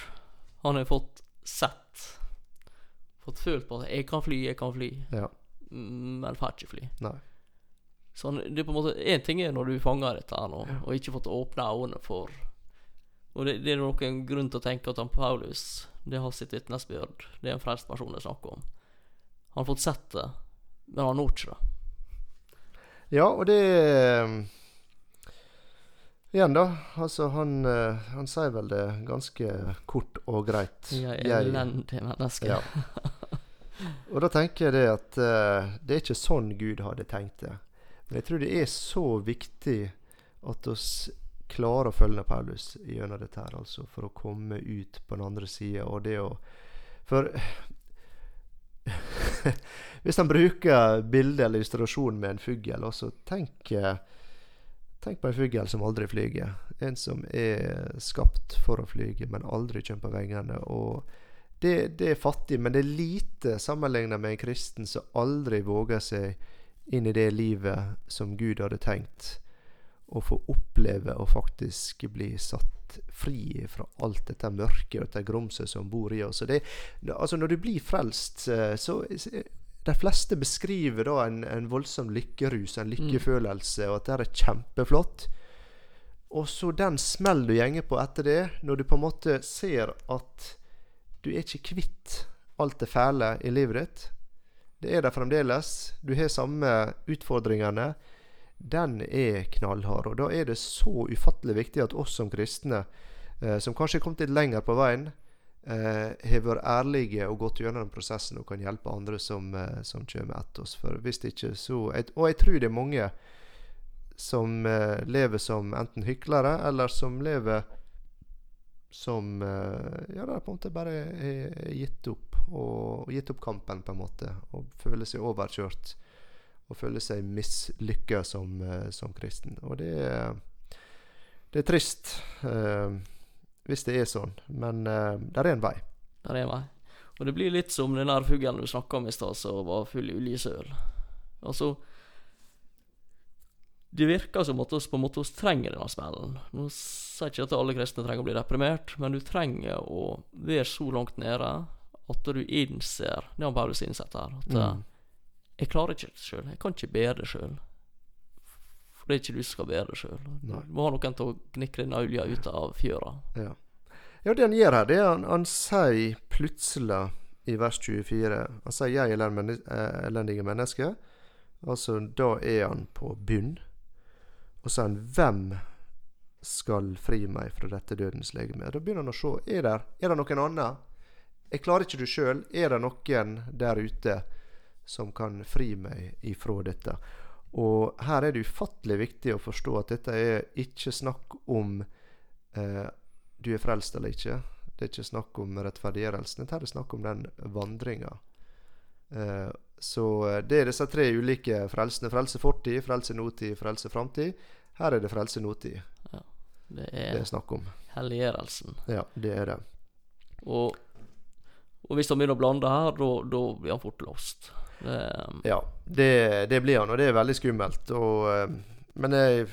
Han har fått sett Fått følt på at 'jeg kan fly, jeg kan fly', ja. men får ikke fly. Nei. Så det er på en måte Én ting er når du fanger dette her nå, ja. og ikke fått åpna øynene for Og det, det, er noen grunn til å tenke at han Paulus Det har sitt vitnesbyrd. Det er en frelst person det er snakk om. Han har fått sett det, men han når ikke det. Ja, og det Igjen, da. Altså, han, uh, han sier vel det ganske kort og greit. Jeg er elendig menneske. Ja. Og da tenker jeg det at uh, det er ikke sånn Gud hadde tenkt det. Men jeg tror det er så viktig at oss klarer å følge Paulus gjennom dette her, altså for å komme ut på den andre sida. Og det å For hvis han bruker bilde eller illustrasjon med en fugl, også tenk uh, Tenk på en fugl som aldri flyger. En som er skapt for å flyge, men aldri på vengene. Og det, det, er fattig, men det er lite sammenlignet med en kristen som aldri våger seg inn i det livet som Gud hadde tenkt. Å få oppleve å faktisk bli satt fri fra alt dette mørket og dette grumset som bor i oss. Det, altså når du blir frelst, eh, så de fleste beskriver da en, en voldsom lykkerus, en lykkefølelse, og at det er kjempeflott. Og så den smell du gjenger på etter det, når du på en måte ser at du er ikke kvitt alt det fæle i livet ditt. Det er der fremdeles. Du har samme utfordringene. Den er knallhard. Og da er det så ufattelig viktig at oss som kristne, eh, som kanskje er kommet litt lenger på veien, eh, har vært ærlige og gått gjennom den prosessen og kan hjelpe andre som, eh, som kommer etter oss. For hvis ikke så jeg, Og jeg tror det er mange som eh, lever som enten hyklere, eller som lever som eh, Ja, det på en måte bare gitt opp. Og, og gitt opp kampen, på en måte. Og føler seg overkjørt. Og føler seg mislykka som, eh, som kristen. Og det, det er trist. eh, hvis det er sånn. Men eh, der er en vei. Der er en vei. Og det blir litt som den der fuglen du snakka om i stad, som var full i oljesøl. Altså Det virker som at vi på en måte oss trenger denne smellen. Nå sier ikke at alle kristne trenger å bli deprimert, men du trenger å være så langt nede at du innser Det han Paulus innsett her. At mm. Jeg klarer ikke det sjøl. Jeg kan ikke bære det sjøl. For det er ikke du som skal bære det sjøl. Du må ha noen til å gnikke den olja ut av fjøra. Ja. ja, det han gjør her, det er han, han sier plutselig i vers 24 Han sier 'jeg er eh, elendige mennesker'. Altså, da er han på bunn. Og så er han 'Hvem skal fri meg fra dette dødens legeme?' Da begynner han å se. Er det, er det noen annen? Jeg klarer ikke det sjøl. Er det noen der ute som kan fri meg ifra dette? Og her er det ufattelig viktig å forstå at dette er ikke snakk om eh, du er frelst eller ikke. Det er ikke snakk om rettferdiggjørelsen. Dette er snakk om den vandringa. Eh, så det er disse tre ulike frelsene. Frelse fortid, frelse nåtid, frelse framtid. Her er det frelse nåtid Det det er er snakk om. helliggjørelsen. Ja, det er det. Og, og hvis han begynner å blande her, da blir han fort lost. Det, Ja, det, det blir han, og det er veldig skummelt. Og, eh, men jeg,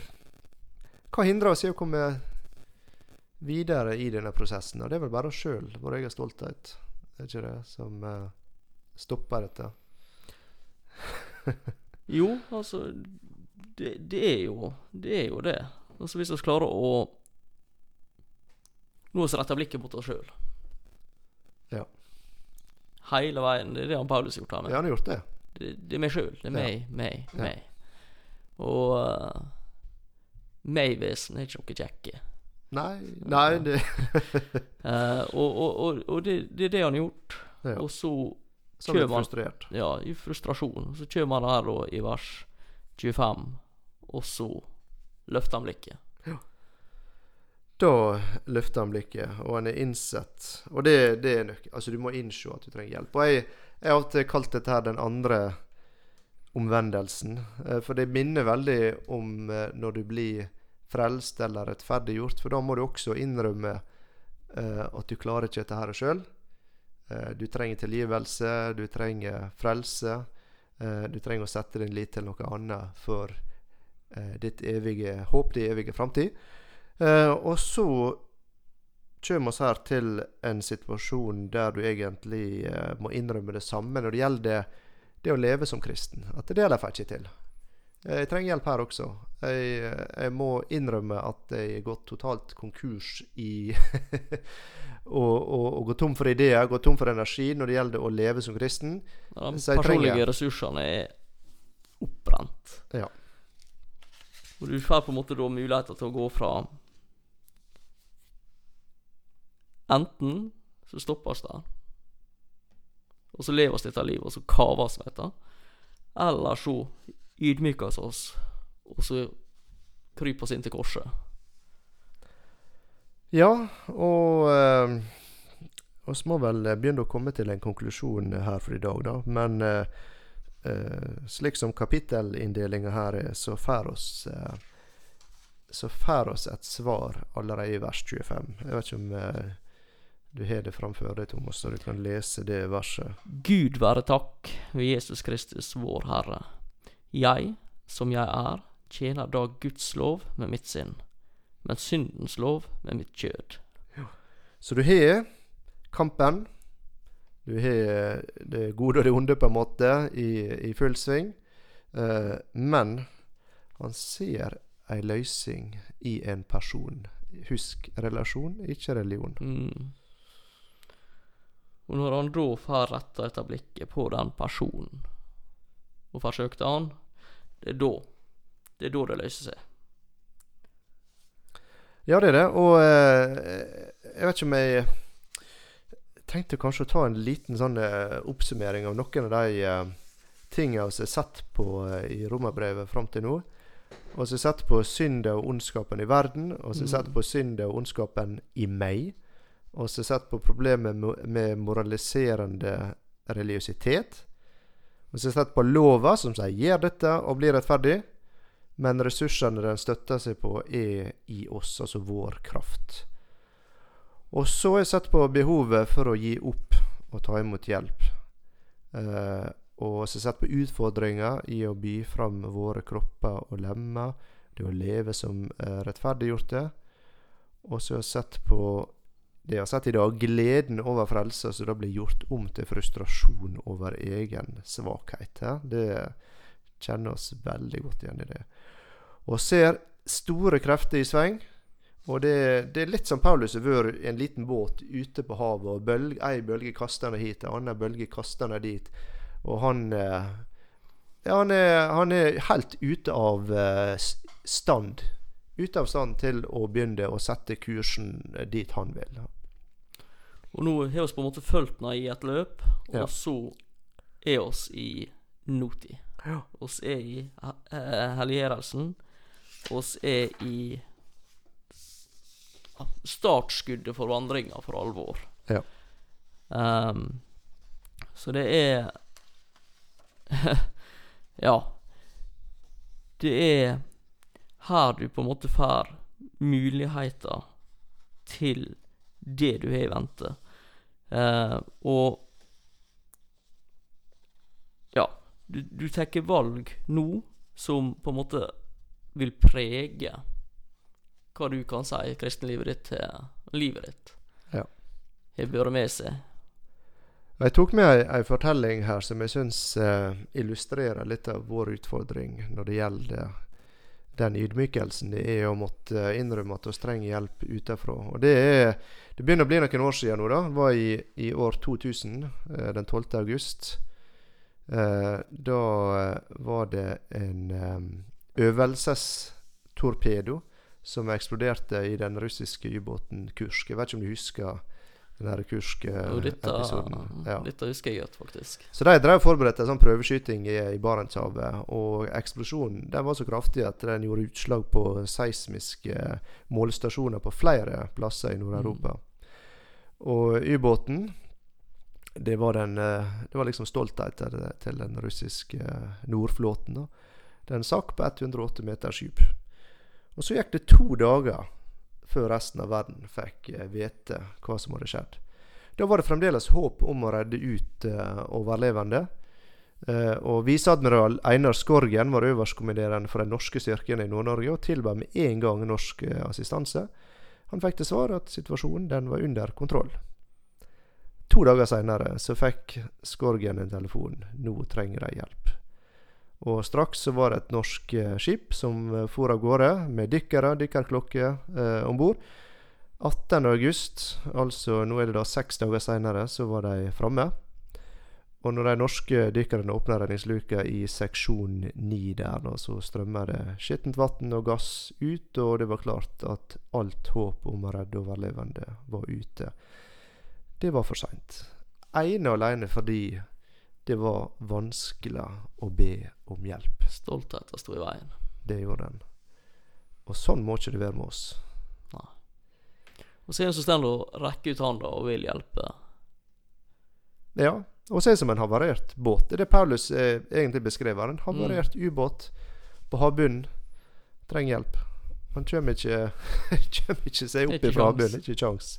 hva hindrer oss i å komme videre i denne prosessen? Og det er vel bare oss sjøl, vår egen stolthet, er ikke det, som eh, stopper dette? jo, altså det, det er jo Det er jo det. Altså Hvis vi klarer å Nå oss retter blikket mot oss sjøl. Hele veien. Det er det han Paulus har gjort med. Ja, han har gjort det. Det, det er meg sjøl. Det er meg, meg, meg. Og uh, meg-vesen er ikke noe kjekke. Nei, nei det, uh, og og, og, og det, det er det han har gjort. ja. Og så, Så blir frustrert. han- ja, i frustrasjon, så kommer han her da i vers 25, og så løfter han blikket. Da løfter han blikket, og han er innsett. Og det, det er nok Altså, du må innse at du trenger hjelp. Og jeg, jeg har alltid kalt dette her den andre omvendelsen. Eh, For det minner veldig om eh, når du blir frelst eller rettferdiggjort. For da må du også innrømme eh, at du klarer ikke dette her sjøl. Du trenger tilgivelse, du trenger frelse. Du trenger å sette din lit til noe annet for ditt evige håp, din evige framtid. Eh, og så kommer vi her til en situasjon der du egentlig eh, må innrømme det samme når det gjelder det å leve som kristen. At det der får jeg ikke til. Eh, Jeg trenger hjelp her også. Jeg, jeg må innrømme at jeg har gått totalt konkurs i å gå tom for ideer, gå tom for energi når det gjelder å leve som kristen. Ja, De personlige trenger- ressursene er oppbrent. Ja. Og du får på en måte da muligheter til å gå fra Enten så stoppes det, og så lever vi dette livet, og så med dette. Eller så ydmyker vi oss, og så kryper oss inn til korset. Ja, og eh, må vel begynne å komme til en konklusjon her for i dag, da. Men eh, eh, slik som kapittelinndelinga her er, så får oss eh, Så får oss et svar allerede i vers 25. Jeg vet ikke om eh, du har det framfor deg, Thomas, så du kan lese det verset. Gud være takk ved Jesus Kristus, vår Herre. Jeg, som jeg er, tjener da Guds lov med mitt sinn, men syndens lov med mitt kjød. Ja. Så du har kampen. Du har det gode og det onde på en måte i, i full sving. Uh, men han ser ei løsning i en person. Husk relasjon, ikke religion. Mm. Og når han da får retta dette blikket på den personen, og forsøkte han, det er da det er da det løser seg. Ja, det er det. Og eh, jeg vet ikke om jeg tenkte kanskje å ta en liten sånn eh, oppsummering av noen av de uh, tingene vi har sett på eh, i romerbrevet fram til nå. Så har sett på syndet og ondskapen i verden, og vi har sett Mm. på syndet og ondskapen i meg. Og så sett på problemet med moraliserende religiøsitet. Og så sett på lova som sier 'gjør dette og bli rettferdig'. Men ressursene den støtter seg på, er i oss, altså vår kraft. Og så har jeg sett på behovet for å gi opp og ta imot hjelp. Eh, og så sett på utfordringer i å by fram våre kropper og lemmer. Det å leve som eh, rettferdiggjorte. Og så har jeg sett på det har sett i dag, gleden over frelse, som da blir gjort om til frustrasjon over egen svakhet. Det kjenner oss veldig godt igjen i det. Og ser store krefter i sving. Og det, det er litt som Paulus har vært en liten båt ute på havet, og bølg, ei bølge kaster henne hit, en annen bølge kaster henne dit. Og han eh, Ja, han er, han er helt ute av eh, stand. Ute av stand til å begynne å sette kursen eh, dit han vil. Og nå har vi på en måte fulgt henne i et løp, og Ja. så er oss i nåtid. Ja. Oss er i eh, helliggjørelsen. Oss er i startskuddet for vandringa for alvor. Ja. Um, så det er Ja. Det er her du på en måte får muligheter til det du har i vente. Eh, og Ja, du, du tar valg nå som på en måte vil prege hva du kan si kristenlivet ditt til livet ditt. Ja. Har vært med seg. Jeg tok med ei, ei fortelling her som jeg syns eh, illustrerer litt av vår utfordring når det gjelder den ydmykelsen det er å måtte innrømme at du trenger hjelp utenfra. Og det er Det begynner å bli noen år siden nå, da. Det var i, i år 2000, eh, den 12. august. Eh, da eh, var det en øvelsestorpedo som eksploderte i den russiske ubåten Kursk. Jeg vet ikke om du husker den her Og Kursk-episoden? Ja. dette husker jeg godt, faktisk. Så de drev forberedte en sånn prøveskyting i, i Barentshavet. Og eksplosjonen den var så kraftig at den gjorde utslag på seismiske målestasjoner på flere plasser i Nord-Europa. Og ubåten det var, den, eh, det var liksom stoltheten til, den russiske eh, nordflåten. Den sakk på 108 meters dyp. Og så gikk det to dager før resten av verden fikk eh, vite hva som hadde skjedd. Da var det fremdeles håp om å redde ut eh, overlevende. Eh, og viseadmiral Einar Skorgen var øverstkommanderende for de norske styrkene i Nord-Norge og tilbød med en gang norsk assistanse. Han fikk til svar at situasjonen var under kontroll. To dager seinere fikk Skorgen en telefon. Nå trenger de hjelp. Og straks så var det et norsk eh, skip som eh, for av gårde med dykkere, dykkerklokke eh, om bord. 18. august, altså nå er det da seks dager seinere, så var de framme. Og når de norske dykkerne åpner redningsluka i seksjon 9 der, da, så strømmer det skittent vann og gass ut, og det var klart at alt håp om å redde overlevende var ute. Det var for seint. Ene og alene fordi det var vanskelig å be om hjelp. Stoltheten sto i veien. Det gjorde den. Og sånn må ikke det være med oss. Og så er det en som står og rekker ut hånda og vil hjelpe. Ja, og så er det som en havarert båt. Det er det Paulus eh, egentlig beskriver. En havarert ubåt på havbunnen trenger hjelp. Han kommer ikke, kommer ikke seg opp Ikke fra sjans. havbunnen. Ikke kjangs.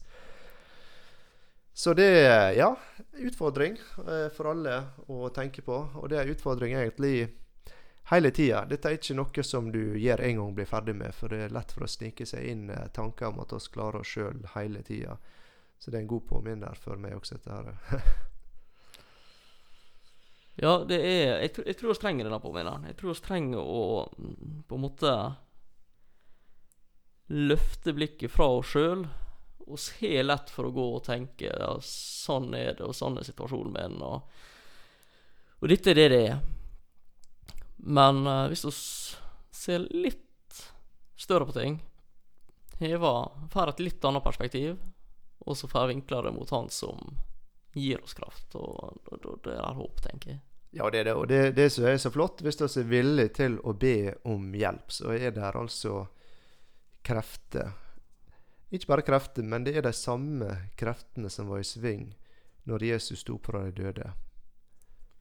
Så det ja, utfordring eh, for alle å tenke på. Og det er utfordring egentlig hele tida. Dette er ikke noe som du gjør en gang og blir ferdig med, for det er lett for å snike seg inn eh, tanker om at vi klarer oss sjøl hele tida. Så det er en god påminner for meg også, dette her. Ja, det er Jeg, jeg tror vi trenger denne påminneren. Jeg tror vi trenger å mm, på en måte løfte blikket fra oss sjøl. Vi har lett for å gå og tenke ja, sånn er det, og sånn er situasjonen min, og, og dette er det det er. Men uh, hvis vi ser litt større på ting, hever, får et litt annet perspektiv, og så får vinkla det mot han som gir oss kraft, og, og, og det er håp, tenker jeg. Ja, det er det. Og det, det som er så flott, hvis vi er villige til å be om hjelp, så er det altså krefter. Ikke bare krefter, men det er de samme kreftene som var i sving når Jesus sto på de døde,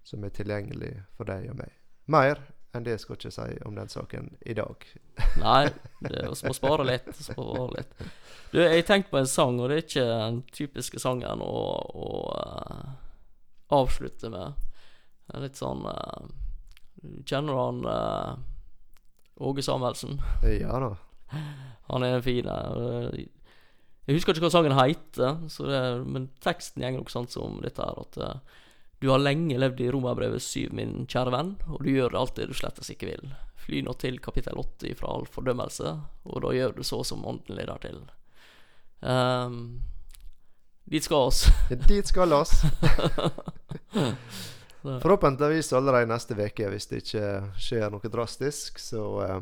som er tilgjengelig for deg og meg. Mer enn det skal jeg ikke si om den saken i dag. Nei, det, må spare litt. Spare litt. Du, jeg tenkte på en sang, og det er ikke den typiske sangen å, å uh, avslutte med. Litt sånn Du kjenner han uh, Åge Samuelsen? Ja da. Han er en fin her Jeg husker ikke hva sangen heter, så det, men teksten går nok sånn som dette her at eh, Du har lenge levd i Romerbrevet 7, min kjære venn, og du gjør alt det du slettes ikke vil. Fly nå til kapittel 8 fra all fordømmelse, og da gjør du så som ånden leder til. Um, dit skal oss. Dit skal oss. Forhåpentligvis allerede neste uke, hvis det ikke skjer noe drastisk. Så eh,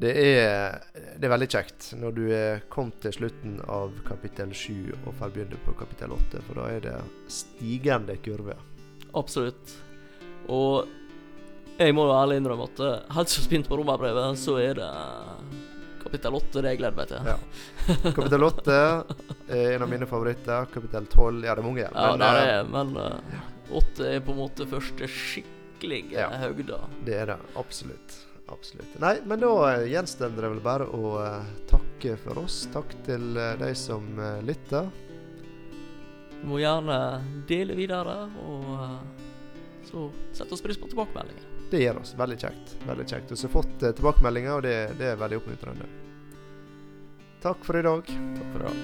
det, er, det er veldig kjekt når du er kommet til slutten av kapittel 7 og får begynne på kapittel 8, for da er det stigende kurve. absolutt. Og jeg må jo ærlig innrømme at eh, helt som spint på romerbrevet, så er det kapittel 8 det jeg gleder meg til. Ja. Kapittel 8 er en av mine favoritter. Kapittel 12 Ja, det er mange. Ja, men, det eh, er, men uh, 8 er på en måte første skikkelige Ja. høgda. Det er det. Absolutt. Absolutt. Nei, men da eh, gjenstår det vel bare å eh, takke for oss. Takk til eh, de som lytter. Du må gjerne dele videre, og så setter oss pris på tilbakemeldinger. Det gjør oss veldig kjekt. Veldig kjekt. Vi har fått tilbakemeldinger, og det, det er veldig oppmuntrende. Takk for i dag. Takk for i dag.